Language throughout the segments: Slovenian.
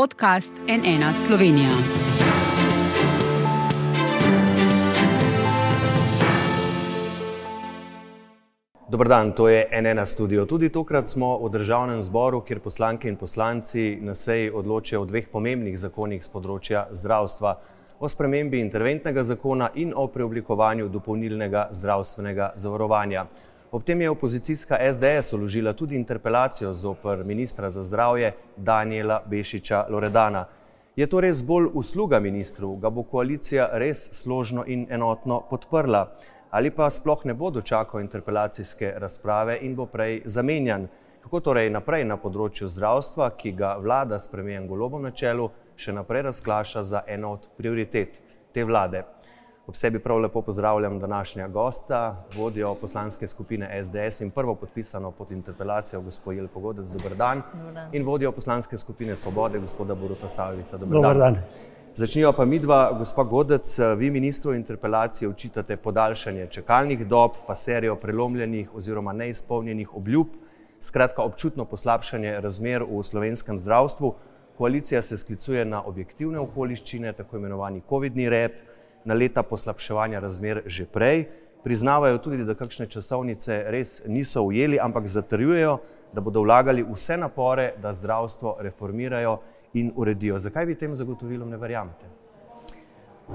podcast NN Slovenija. Dobr dan, to je NN studio. Tudi tokrat smo v državnem zboru, kjer poslanke in poslanci na seji odločajo o dveh pomembnih zakonih z področja zdravstva, o spremembi interventnega zakona in o preoblikovanju dopolnilnega zdravstvenega zavarovanja. Ob tem je opozicijska SDS uložila tudi interpelacijo zoper ministra za zdravje Daniela Bešiča Loredana. Je to res bolj usluga ministru, ga bo koalicija res složno in enotno podprla ali pa sploh ne bo dočakal interpelacijske razprave in bo prej zamenjan? Kako torej naprej na področju zdravstva, ki ga vlada s premijem golobom na čelu še naprej razklaša za eno od prioritet te vlade? Ob sebi prav lepo pozdravljam današnja gosta, vodjo poslanske skupine SDS in prvo podpisano pod interpelacijo, gospod Jelko Godec, dober dan. dober dan. In vodjo poslanske skupine Svobode, gospoda Boruta Savica, dober, dober dan. dan. Začnijo pa mi dva, gospod Godec, vi ministru interpelacije očitate podaljšanje čakalnih dob, pa serijo prelomljenih oziroma neizpolnjenih obljub, skratka občutno poslabšanje razmer v slovenskem zdravstvu. Koalicija se sklicuje na objektivne okoliščine, tako imenovani COVID-ni rep, na leta poslabševanja razmer že prej. Priznavajo tudi, da kakšne časovnice res niso ujeli, ampak zatrjujejo, da bodo vlagali vse napore, da zdravstvo reformirajo in uredijo. Zakaj vi tem zagotovilom ne verjamete?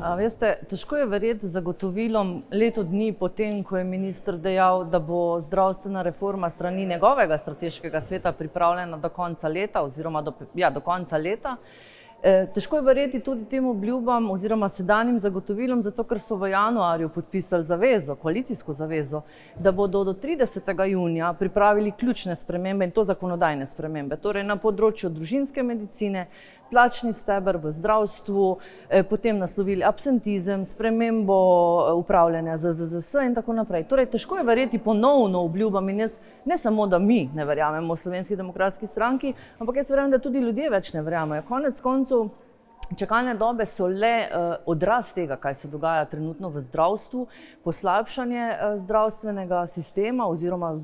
A, veste, težko je verjeti zagotovilom leto dni potem, ko je ministr dejal, da bo zdravstvena reforma strani njegovega strateškega sveta pripravljena do konca leta oziroma do, ja, do konca leta. Težko je verjeti tudi tem obljubam oziroma sedanjim zagotovilom, zato ker so v januarju podpisali zavezo, koalicijsko zavezo, da bodo do 30. junija pripravili ključne spremembe in to zakonodajne spremembe, torej na področju družinske medicine, plačni stebr v zdravstvu, eh, potem naslovili absentizem, spremembo eh, upravljanja z ZZS in tako naprej. Torej, težko je verjeti ponovno obljubam in jaz ne samo, da mi ne verjamemo v Slovenski demokratski stranki, ampak jaz verjamem, da tudi ljudje več ne verjamejo. Konec koncev, Čakalne dobe so le uh, odraz tega, kaj se dogaja trenutno v zdravstvu, poslabšanje uh, zdravstvenega sistema oziroma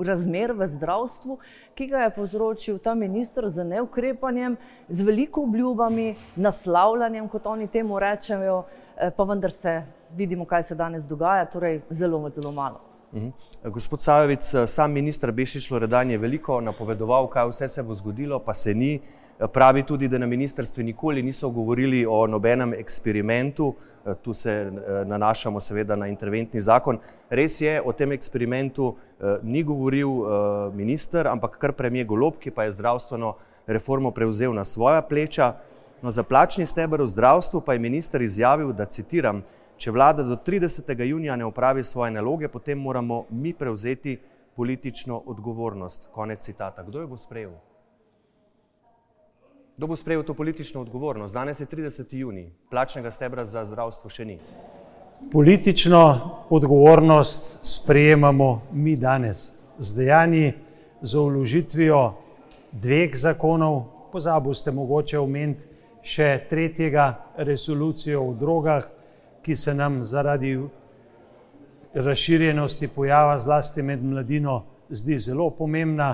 razmer v zdravstvu, ki ga je povzročil ta ministr z neukrepanjem, z veliko obljubami, naslavljanjem, kot oni temu rečejo, uh, pa vendar se vidimo, kaj se danes dogaja, torej zelo, zelo malo. Mhm. Gospod Sajovic, sam ministr Bešič Loredan je veliko napovedoval, kaj vse se bo zgodilo, pa se ni. Pravi tudi, da na ministrstvu nikoli niso govorili o nobenem eksperimentu, tu se eh, nanašamo seveda na interventni zakon. Res je, o tem eksperimentu eh, ni govoril eh, minister, ampak kar premije Golob, ki pa je zdravstveno reformo prevzel na svoja pleča. No, za plačni steber v zdravstvu pa je minister izjavil, da citiram, če vlada do 30. junija ne upravi svoje naloge, potem moramo mi prevzeti politično odgovornost. Konec citata. Kdo jo bo sprejel? Kdo bo sprejel to politično odgovornost? Danes je 30. juni, plačnega stebra za zdravstvo še ni. Politično odgovornost sprejemamo mi danes z dejanji, z uložitvijo dveh zakonov. Pozabil ste mogoče omeniti še tretjega resolucijo o drogah, ki se nam zaradi razširjenosti pojava zlasti med mladino zdi zelo pomembna.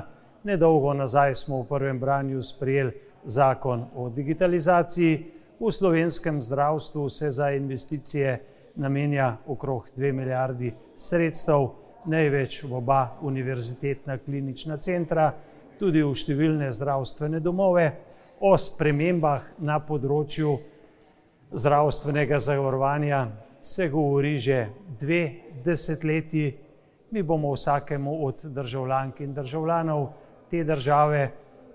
Nedolgo nazaj smo v prvem branju sprejeli zakon o digitalizaciji. V slovenskem zdravstvu se za investicije namenja okrog 2 milijardi sredstev, največ v oba univerzitetna klinična centra, tudi v številne zdravstvene domove. O spremembah na področju zdravstvenega zavarovanja se govori že dve desetletji. Mi bomo vsakemu od državljank in državljanov te države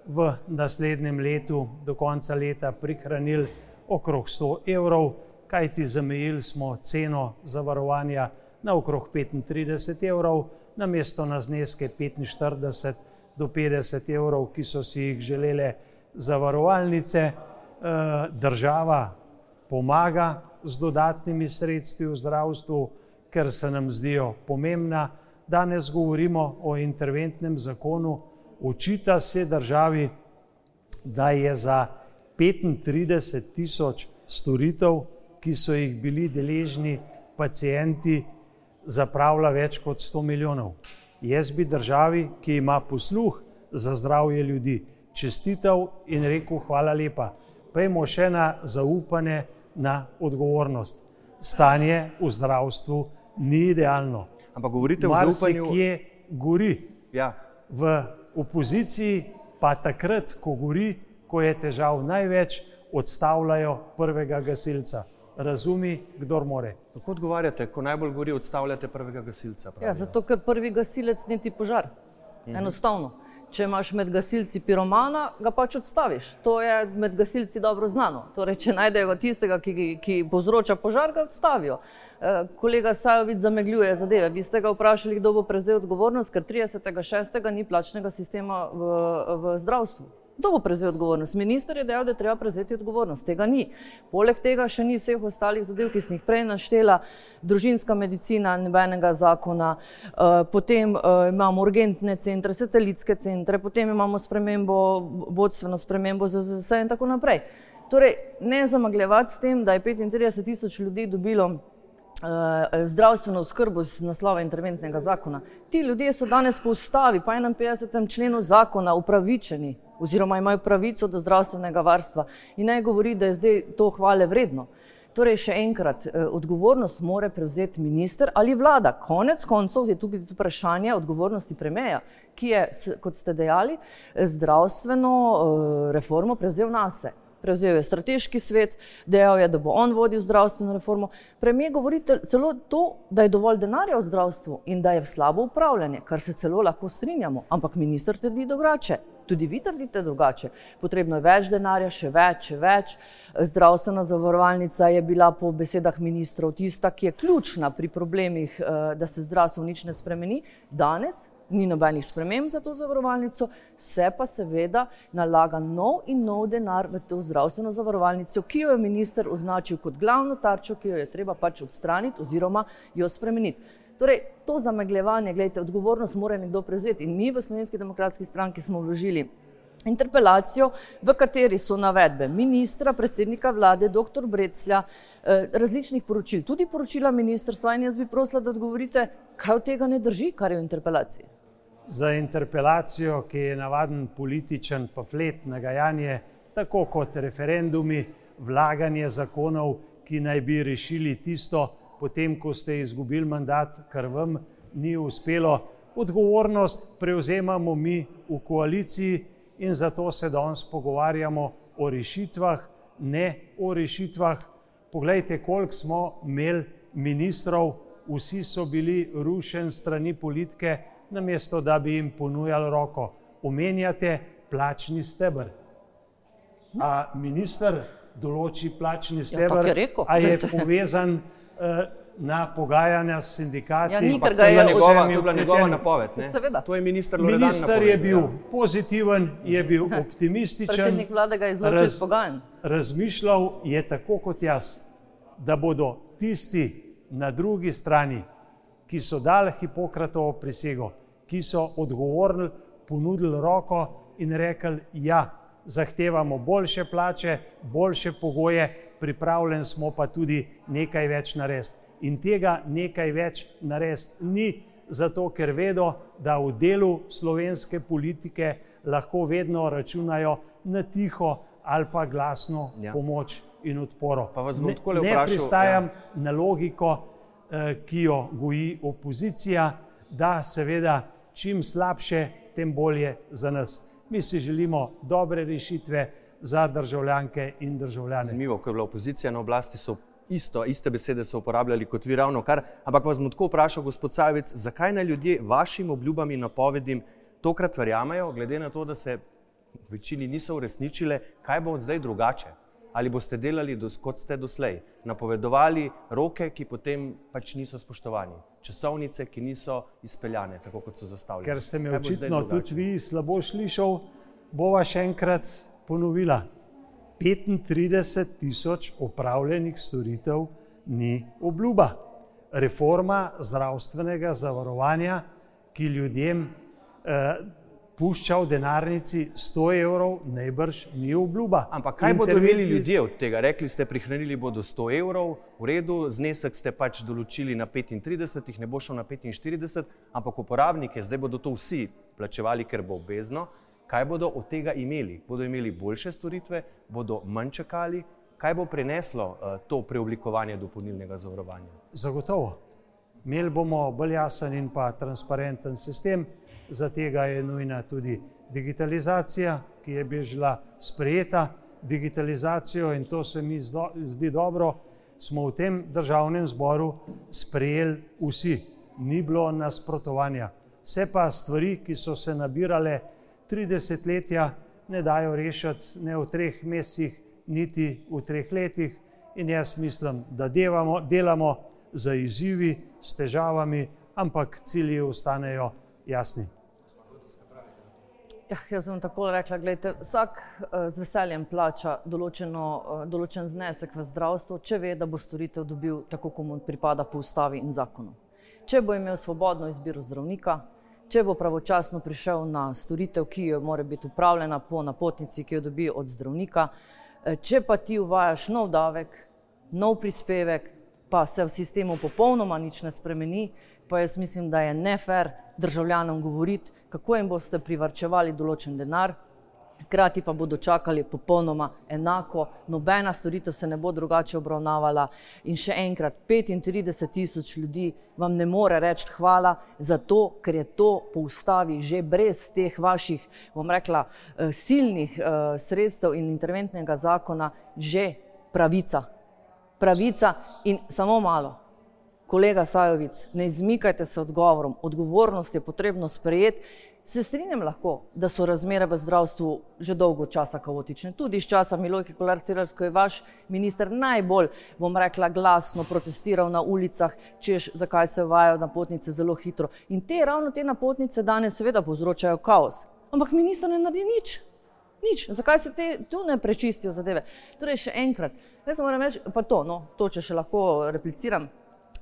v naslednjem letu, do konca leta, prihranili okrog 100 evrov, kajti zamejili smo ceno zavarovanja na okrog 35 evrov, na mesto na zneske 45 do 50 evrov, ki so si jih želele zavarovalnice. Eh, država pomaga z dodatnimi sredstvi v zdravstvu, ker se nam zdijo pomembna. Danes govorimo o interventnem zakonu, očita se državi, da je za 35 tisoč storitev, ki so jih bili deležni pacijenti, zapravila več kot 100 milijonov. Jaz bi državi, ki ima posluh za zdravje ljudi, čestitev in rekel: Hvala lepa. Pejmo še na zaupanje, na odgovornost. Stanje v zdravstvu ni idealno. Ampak govorite o Mar se zaupanju. kje gori. Ja, V opoziciji pa takrat, ko gori, ko je težav največ, odstavljajo prvega gasilca. Razumi, kdor more. kako odgovarjate, ko najbolj gori, odstavljate prvega gasilca? Ja, pravijo? zato, ker prvi gasilec niti požar. Mhm. Enostavno. Če imaš med gasilci piromana, ga pač odstaviš. To je med gasilci dobro znano. Torej, če najdejo tistega, ki, ki povzroča požar, ga odstavijo. Eh, Kolega Sajovic zamegljuje zadeve. Vi ste ga vprašali, kdo bo prevzel odgovornost, ker 30.6. ni plačnega sistema v, v zdravstvu. Kdo bo prevzel odgovornost? Minister je dejal, da je treba prevzeti odgovornost. Tega ni. Poleg tega še ni vseh ostalih zadev, ki sem jih prej naštela. Družinska medicina, nobenega zakona, eh, potem eh, imamo urgentne centre, satelitske centre, potem imamo spremembo, vodstveno spremembo ZZS in tako naprej. Torej, ne zamagljevati s tem, da je 35 tisoč ljudi dobilo zdravstveno oskrbo z naslova interventnega zakona. Ti ljudje so danes po ustavi, po 51. členu zakona, upravičeni oziroma imajo pravico do zdravstvenega varstva in naj govori, da je zdaj to hvale vredno. Torej, še enkrat, eh, odgovornost mora prevzeti minister ali vlada. Konec koncev je tukaj tudi vprašanje odgovornosti premijeja, ki je, kot ste dejali, eh, zdravstveno eh, reformo prevzel nase. Prevzel je strateški svet, dejal je, da bo on vodil zdravstveno reformo. Premijer govori celo to, da je dovolj denarja v zdravstvu in da je slabo upravljanje, kar se celo lahko strinjamo, ampak minister trdi drugače. Tudi vi trdite drugače. Potrebno je več denarja, še več, še več. Zdravstvena zavarovalnica je bila po besedah ministrov tista, ki je ključna pri problemih, eh, da se zdravstvo nič ne spremeni. Danes ni nobenih sprememb za to zavarovalnico, se pa seveda nalaga nov in nov denar v to zdravstveno zavarovalnico, ki jo je minister označil kot glavno tarčo, ki jo je treba pač odstraniti oziroma jo spremeniti. Torej, to zamegljevanje, gledajte, odgovornost mora nekdo prevzeti in mi v Slovenski demokratski stranki smo vložili interpelacijo, v kateri so navedbe ministra, predsednika vlade, dr. Breclja, eh, različnih poročil, tudi poročila ministrstva in jaz bi prosila, da odgovorite, kaj od tega ne drži, kar je v interpelaciji. Za interpelacijo, ki je navaden političen pamflet, nagajanje, tako kot referendumi, vlaganje zakonov, ki naj bi rešili tisto, potem ko ste izgubili mandat, kar vam ni uspelo. Odgovornost prevzemamo mi v koaliciji in zato se danes pogovarjamo o rešitvah, ne o rešitvah. Poglejte, koliko smo imeli ministrov, vsi so bili rušeni strani politike, namesto da bi jim ponujali roko. Omenjate plačni stebr. A minister določi plačni stebr, tako je rekel, a je povezan uh, na pogajanja s sindikati. Ja, ni, Ampak ker to ga je bila je njegova, to je bila njegova napoved. Ne? Seveda. To je minister Loredan Minister je napovedal, bil ja. pozitiven, je bil optimističen. Predsednik vlade ga je izločil iz pogajanj. Razmišljal je tako kot jaz, da bodo tisti na drugi strani, ki so dali Hipokratovo prisego, ki so odgovorni, ponudili roko in rekli: Ja, zahtevamo boljše plače, boljše pogoje, pripravljen smo pa tudi nekaj več narediti. In tega nekaj več narediti ni, zato ker vedo, da v delu slovenske politike lahko vedno računajo na tiho ali pa glasno Ja. pomoč in odporo. Pa vas bom ne, takole ne vprašal, pristajam ja. ja. na logiko, eh, ki jo goji opozicija, da seveda čim slabše, tem bolje za nas. Mi si želimo dobre rešitve za državljanke in državljane. Zanimivo, ko je bila opozicija na oblasti, so isto, iste besede so uporabljali kot vi ravno kar. Ampak vas bom tako vprašal, gospod Sajovic, zakaj naj ljudje vašim obljubam in napovedim tokrat verjamejo, glede na to, da se v večini niso uresničile, kaj bo od zdaj drugače? Ali boste delali dos, kot ste doslej, napovedovali roke, ki potem pač niso spoštovani, časovnice, ki niso izpeljane, tako kot so zastavljene. Ker ste me očitno tudi vi slabo slišal, bova še enkrat ponovila. 35 tisoč opravljenih storitev ni obljuba. Reforma zdravstvenega zavarovanja, ki ljudem eh, pušča v denarnici 100 evrov, najbrž ni obljuba. Ampak kaj bodo imeli ljudje od tega? Rekli ste, prihranili bodo 100 evrov, v redu, znesek ste pač določili na 35, jih ne bo šel na 45, ampak uporabnike, zdaj bodo to vsi plačevali, ker bo obvezno. Kaj bodo od tega imeli? Bodo imeli boljše storitve, bodo manj čakali? Kaj bo prineslo uh, to preoblikovanje dopolnilnega zavarovanja? Zagotovo. Imeli bomo bolj jasen in pa transparenten sistem, za tega je nujna tudi digitalizacija, ki je bila sprejeta. Digitalizacijo in to se mi zdi dobro, smo v tem državnem zboru sprejeli vsi, ni bilo nasprotovanja. Vse pa stvari, ki so se nabirale 30 letja, ne dajo rešiti ne v treh mesecih, niti v treh letih. In jaz mislim, da delamo, delamo za izzivi, s težavami, ampak cilji ostanejo jasni. Ja, jaz bom tako rekla, gledajte, vsak uh, z veseljem plača določeno, uh, določen znesek v zdravstvu, če ve, da bo storitev dobil tako, kot mu pripada po ustavi in zakonu. Če bo imel svobodno izbiro zdravnika, če bo pravočasno prišel na storitev, ki jo mora biti upravljena po napotnici, ki jo dobi od zdravnika, uh, če pa ti uvajaš nov davek, nov prispevek, pa se v sistemu popolnoma nič ne spremeni, pa jaz mislim, da je nefer državljanom govoriti, kako jim boste privrčevali določen denar, hkrati pa bodo čakali popolnoma enako, nobena storitev se ne bo drugače obravnavala. In še enkrat, 35 tisoč ljudi vam ne more reči hvala, zato ker je to po ustavi že brez teh vaših, bom rekla, eh, silnih uh, sredstev in interventnega zakona že pravica. Pravica in samo malo kolega Sajovic, ne izmikajte se odgovorom, odgovornost je potrebno sprejeti. Se strinjam lahko, da so razmere v zdravstvu že dolgo časa kaotične. Tudi iz časa Milojke Kolar-Cirarsko je vaš minister najbolj, bom rekla, glasno protestiral na ulicah, češ zakaj se uvajajo napotnice zelo hitro. In te ravno te napotnice danes seveda povzročajo kaos. Ampak minister ne naredi nič. Nič. Zakaj se te tu ne prečistijo zadeve? Torej, še enkrat, jaz moram reči, pa to, no, to če še lahko repliciram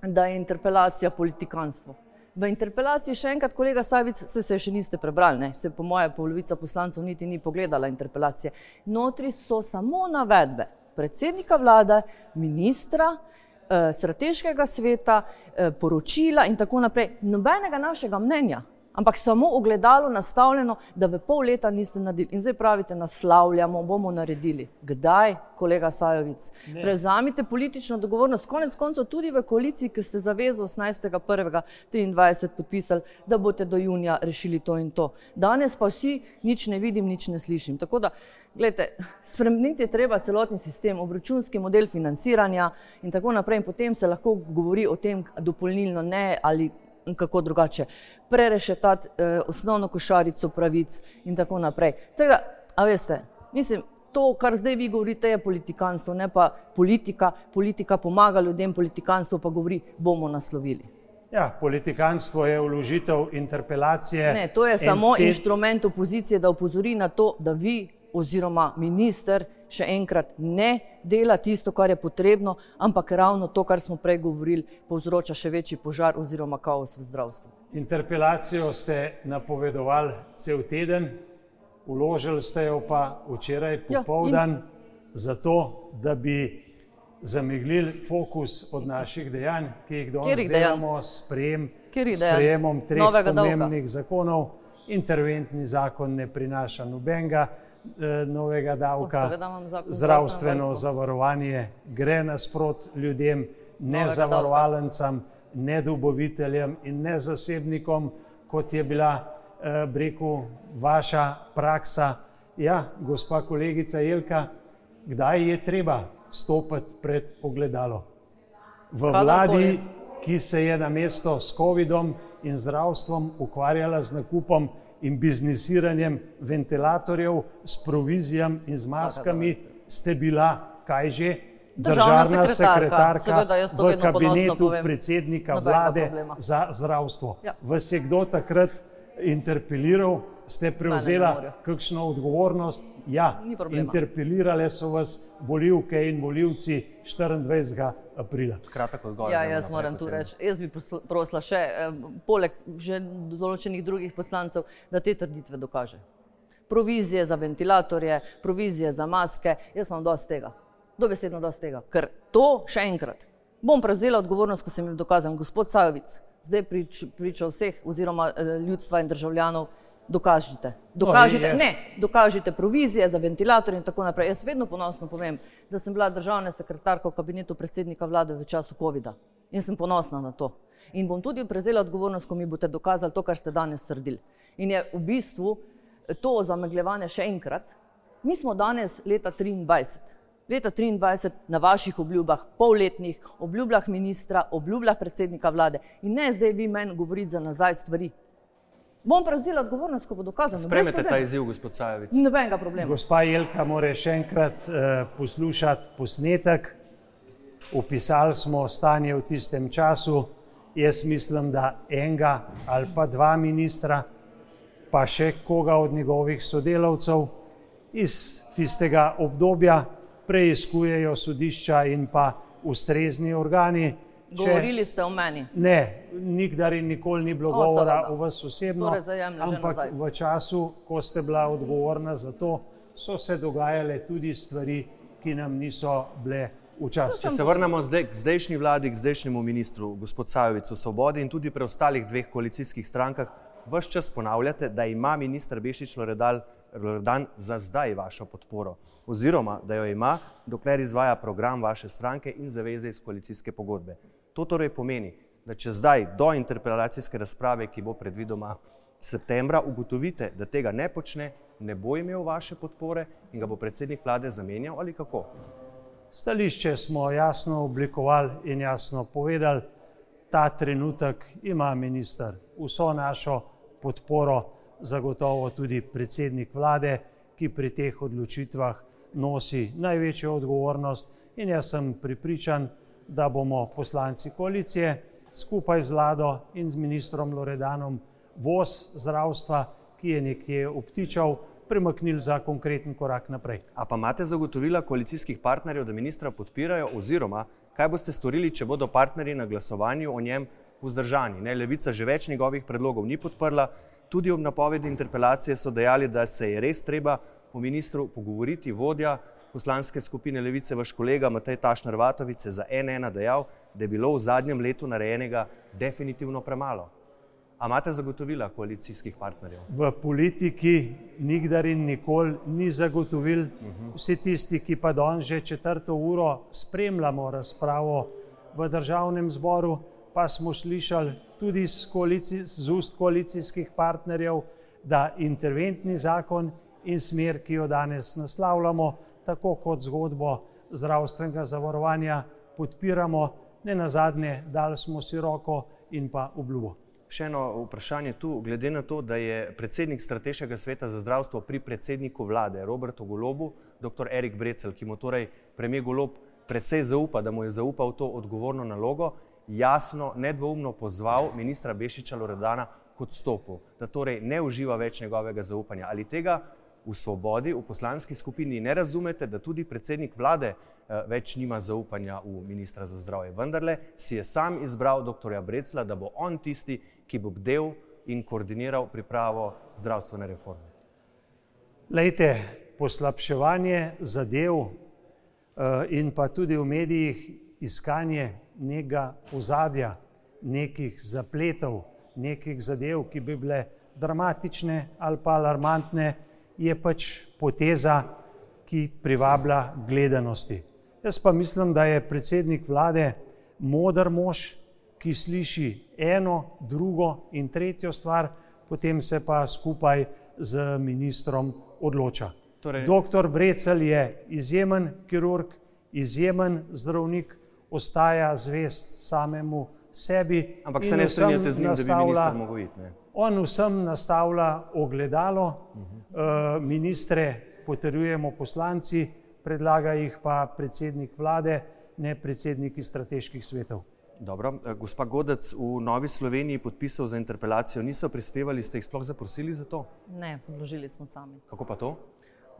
da je interpelacija politikanstvo. V interpelaciji še enkrat, kolega Savic, se, se še niste prebrali, ne? se po moje polovica poslancev niti ni pogledala interpelacije. Notri so samo navedbe predsednika vlade, ministra, eh, strateškega sveta, eh, poročila in tako naprej. Nobenega našega mnenja ampak samo ogledalo nastavljeno, da v pol leta niste naredili. In zdaj pravite, naslavljamo, bomo naredili. Kdaj, kolega Sajovic? Ne. Prevzamite politično odgovornost, konec koncev tudi v koaliciji, ki ste zavezo 18.1.23 podpisali, da boste do junija rešili to in to. Danes pa vsi nič ne vidim, nič ne slišim. Tako da, gledajte, spremeniti je treba celotni sistem, obračunski model financiranja in tako naprej. In potem se lahko govori o tem, dopolnilno ne ali kako drugače, prerešetati eh, osnovno košarico pravic in tako naprej. Tega, a veste, mislim, to, kar zdaj vi govorite, je politikanstvo, ne pa politika. Politika pomaga ljudem, politikanstvo pa govori, bomo naslovili. Ja, politikanstvo je vložitev interpelacije. Ne, to je samo te... inštrument opozicije, da opozori na to, da vi oziroma minister še enkrat ne dela tisto, kar je potrebno, ampak ravno to, kar smo prej govorili, povzroča še večji požar oziroma kaos v zdravstvu. Interpelacijo ste napovedovali cel teden, uložili ste jo pa včeraj popoldan, ja, in... zato da bi zameglili fokus od naših dejanj, ki jih danes delamo s sprejem, sprejemom treh pomembnih zakonov. Interventni zakon ne prinaša nobenega, novega davka, zdravstveno zavarovanje gre nasprot ljudem, ne zavarovalnicam, ne dobaviteljem in ne zasebnikom, kot je bila, eh, breku, vaša praksa. Ja, gospa kolegica Jelka, kdaj je treba stopiti pred ogledalo? V vladi, ki se je na mesto s COVID-om in zdravstvom ukvarjala z nakupom in biznisiranjem ventilatorjev s provizijami in z maskami, ste bila kaj že? Državna, Državna sekretarka, sekretarka v kabinetu predsednika vlade problema. za zdravstvo. Ja. Vas je kdo takrat interpeliral, ste prevzela kakšno odgovornost? Ja, interpelirale so vas volivke in volivci 24. aprila. Kratek odgovor. Ja, jaz moram tu reči, jaz bi prosila še, poleg že določenih drugih poslancev, da te trditve dokaže. Provizije za ventilatorje, provizije za maske, jaz imam dosti tega. Dobesedno dosti tega. Ker to še enkrat bom prevzela odgovornost, ko sem jim dokazal, gospod Sajovic, zdaj prič, priča vseh oziroma eh, ljudstva in državljanov, Dokažite. Dokažite, no, ne, dokažite provizije za ventilator in tako naprej. Jaz vedno ponosno povem, da sem bila državna sekretarka v kabinetu predsednika vlade v času COVID-a in sem ponosna na to. In bom tudi prevzela odgovornost, ko mi boste dokazali to, kar ste danes trdili. In je v bistvu to zamegljevanje še enkrat. Mi smo danes leta 23. Leta 23 na vaših obljubah, polletnih obljubah ministra, obljubah predsednika vlade in ne zdaj vi meni govoriti za nazaj stvari. Bom prevzela odgovornost, ko bo dokazano. Spremete ta izziv, gospod Sajovic. Nobenega problema. Gospa Jelka mora še enkrat uh, poslušati posnetek. Upisali smo stanje v tistem času. Jaz mislim, da enega ali pa dva ministra, pa še koga od njegovih sodelavcev iz tistega obdobja preizkujejo sodišča in pa ustrezni organi. Govorili ste o meni. Ne, nikdar in nikoli ni bilo O, govora seveda. o vas osebno. Torej ampak v času, ko ste bila odgovorna za to, so se dogajale tudi stvari, ki nam niso bile včasih. Če se vrnemo zdaj k zdajšnji vladi, k zdajšnjemu ministru, gospod Sajovic, v Svobodi in tudi preostalih dveh koalicijskih strankah, vse čas ponavljate, da ima ministr Bešič Loredal, Loredan za zdaj vašo podporo, oziroma da jo ima, dokler izvaja program vaše stranke in zaveze iz koalicijske pogodbe. To torej pomeni, da če zdaj do interpelacijske razprave, ki bo predvidoma septembra, ugotovite, da tega ne počne, ne bo imel vaše podpore in ga bo predsednik vlade zamenjal ali kako? Stališče smo jasno oblikovali in jasno povedali, ta trenutek ima minister vso našo podporo, zagotovo tudi predsednik vlade, ki pri teh odločitvah nosi največjo odgovornost. In jaz sem pripričan, da bomo poslanci koalicije skupaj z vlado in z ministrom Loredanom voz zdravstva, ki je nekje obtičal, premaknili za konkreten korak naprej. A pa imate zagotovila koalicijskih partnerjev, da ministra podpirajo, oziroma kaj boste storili, če bodo partnerji na glasovanju o njem vzdržani? Ne, Levica že več njegovih predlogov ni podprla, tudi ob napovedi interpelacije so dejali, da se je res treba o ministru pogovoriti. Vodja poslanske skupine Levice, vaš kolega Matej Tašner Vatovic, je za NN dejal, da je bilo v zadnjem letu narejenega definitivno premalo. A imate zagotovila koalicijskih partnerjev? v politiki nikdar in nikoli ni zagotovil. Vsi tisti, ki pa danes že četrto uro spremljamo razpravo v državnem zboru, pa smo slišali tudi z, koalici, z ust koalicijskih partnerjev, da interventni zakon in smer, ki jo danes naslavljamo, tako kot zgodbo zdravstvenega zavarovanja, podpiramo, ne na zadnje, dali smo si roko in pa obljubo. Še eno vprašanje tu, glede na to, da je predsednik Strateškega sveta za zdravstvo pri predsedniku vlade Robertu Golobu, dr. Erik Brecel, ki mu torej premijer Golob precej zaupa, da mu je zaupal to odgovorno nalogo, jasno, nedvoumno pozval ministra Bešiča Loredana k odstopu, da torej ne uživa več njegovega zaupanja. Ali tega v svobodi, v poslanski skupini ne razumete, da tudi predsednik vlade eh, več nima zaupanja v ministra za zdravje. Vendarle si je sam izbral dr. Brecla, da bo on tisti, ki bo bdel in koordiniral pripravo zdravstvene reforme. Lejte, poslabševanje zadev eh, in pa tudi v medijih iskanje nekega ozadja, nekih zapletov, nekih zadev, ki bi bile dramatične ali pa alarmantne, je pač poteza, ki privablja gledanosti. Jaz pa mislim, da je predsednik vlade modar mož, ki sliši eno, drugo in tretjo stvar, potem se pa skupaj z ministrom odloča. Torej- Doktor Brecel je izjemen kirurg, izjemen zdravnik, ostaja zvest samemu sebi. Ampak se ne strinjate z njim, da bi minister mogel iti. Ne? On vsem nastavlja ogledalo, -huh. ministre potrjujemo poslanci, predlaga jih pa predsednik vlade, ne predsedniki strateških svetov. Dobro, eh, gospa Godec, v Novi Sloveniji podpisov za interpelacijo niso prispevali, ste jih sploh zaprosili za to? Ne, vložili smo sami. Kako pa to?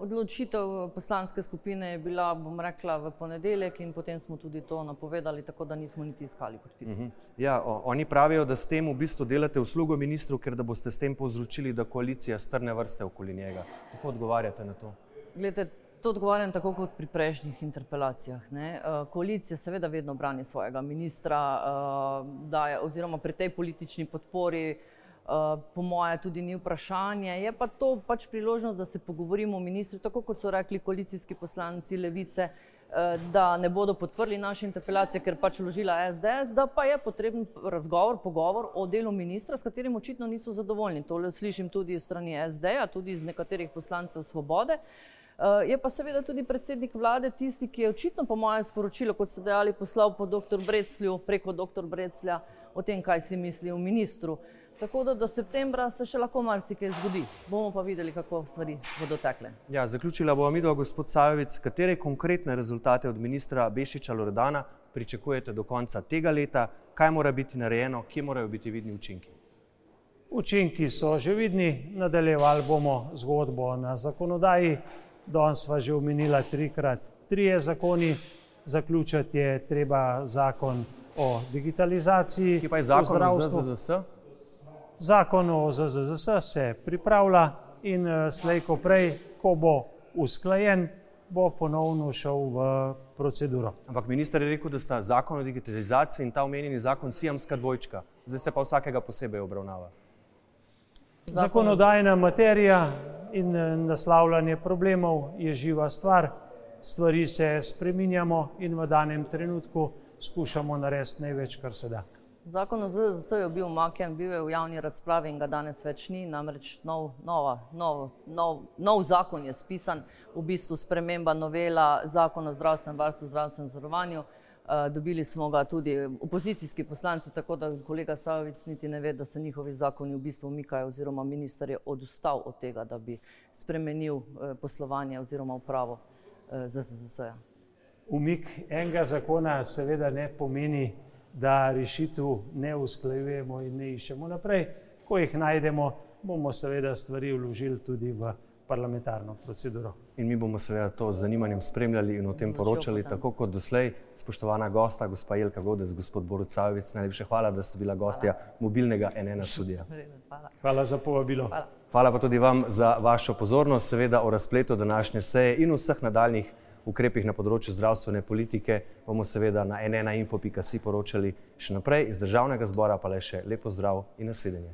Odločitev poslanske skupine je bila, bom rekla, v ponedeljek in potem smo tudi to napovedali, tako da nismo niti iskali podpisov. Ja, o, oni pravijo, da s tem v bistvu delate uslugo ministru, ker da boste s tem povzročili, da koalicija strne vrste okoli njega. Kako odgovarjate na to? Glede, to odgovarjam tako kot pri prejšnjih interpelacijah. Ne. Eh, Koalicija seveda vedno brani svojega ministra, eh, da je, oziroma pri tej politični podpori po moje tudi ni vprašanje. Je pa to pač priložnost, da se pogovorimo o ministri, tako kot so rekli koalicijski poslanci Levice, da ne bodo podprli naše interpelacije, ker pač vložila SDS, da pa je potreben razgovor, pogovor o delu ministra, s katerim očitno niso zadovoljni. To slišim tudi iz strani SD-ja, tudi iz nekaterih poslancev Svobode. Je pa seveda tudi predsednik vlade tisti, ki je očitno po mojem sporočilu, kot so dejali, poslal po dr. Breclju, preko dr. Breclja o tem, kaj si misli o ministru. Tako da do septembra se še lahko marsikaj zgodi. Bomo pa videli, kako stvari bodo tekle. Ja, zaključila bo midva, gospod Sajovic, katere konkretne rezultate od ministra Bešiča Loredana pričakujete do konca tega leta, kaj mora biti narejeno, kje morajo biti vidni učinki? Učinki so že vidni, nadaljevali bomo zgodbo na zakonodaji. Danes sva že omenila trikrat trije zakoni, zaključiti je treba zakon o digitalizaciji. Ki pa je zakon o ZZZS? Zakon o ZZZS se pripravlja in eh, slejko prej, ko bo usklajen, bo ponovno šel v proceduro. Ampak minister je rekel, da sta zakon o digitalizaciji in ta omenjeni zakon sijamska dvojčka. Zdaj se pa vsakega posebej obravnava. Zakonodajna materija in eh, naslavljanje problemov je živa stvar. Stvari se spreminjamo in v danem trenutku skušamo narediti največ, kar se da. Zakon o ZZS je bil umaknjen, bil je v javni razpravi in ga danes več ni, namreč nov, nova, nov, nov, nov zakon je spisan, v bistvu sprememba novela zakona o zdravstvenem varstvu, zdravstvenem zarovanju. Uh, dobili smo ga tudi opozicijski poslanci, tako da kolega Savic niti ne ve, da se njihovi zakoni v bistvu umikajo oziroma minister je odustal od tega, da bi spremenil uh, poslovanje oziroma upravo uh, ZZS-ja. Umik enega zakona seveda ne pomeni, da rešitev ne usklajujemo in ne iščemo naprej. Ko jih najdemo, bomo seveda stvari vložili tudi v parlamentarno proceduro. In mi bomo seveda to z zanimanjem spremljali in o tem poročali, tako kot doslej. Spoštovana gosta, gospa Jelka Godec, gospod Borut Sajovic, najlepša hvala, da ste bila gostja mobilnega NN studija. Hvala. hvala za povabilo. Hvala. hvala pa tudi vam za vašo pozornost, seveda o razpletu današnje seje in vseh nadaljnih ukrepih na področju zdravstvene politike bomo seveda na nnainfo.si poročali še naprej, iz državnega zbora pa le še lepo zdrav in nasvidenje.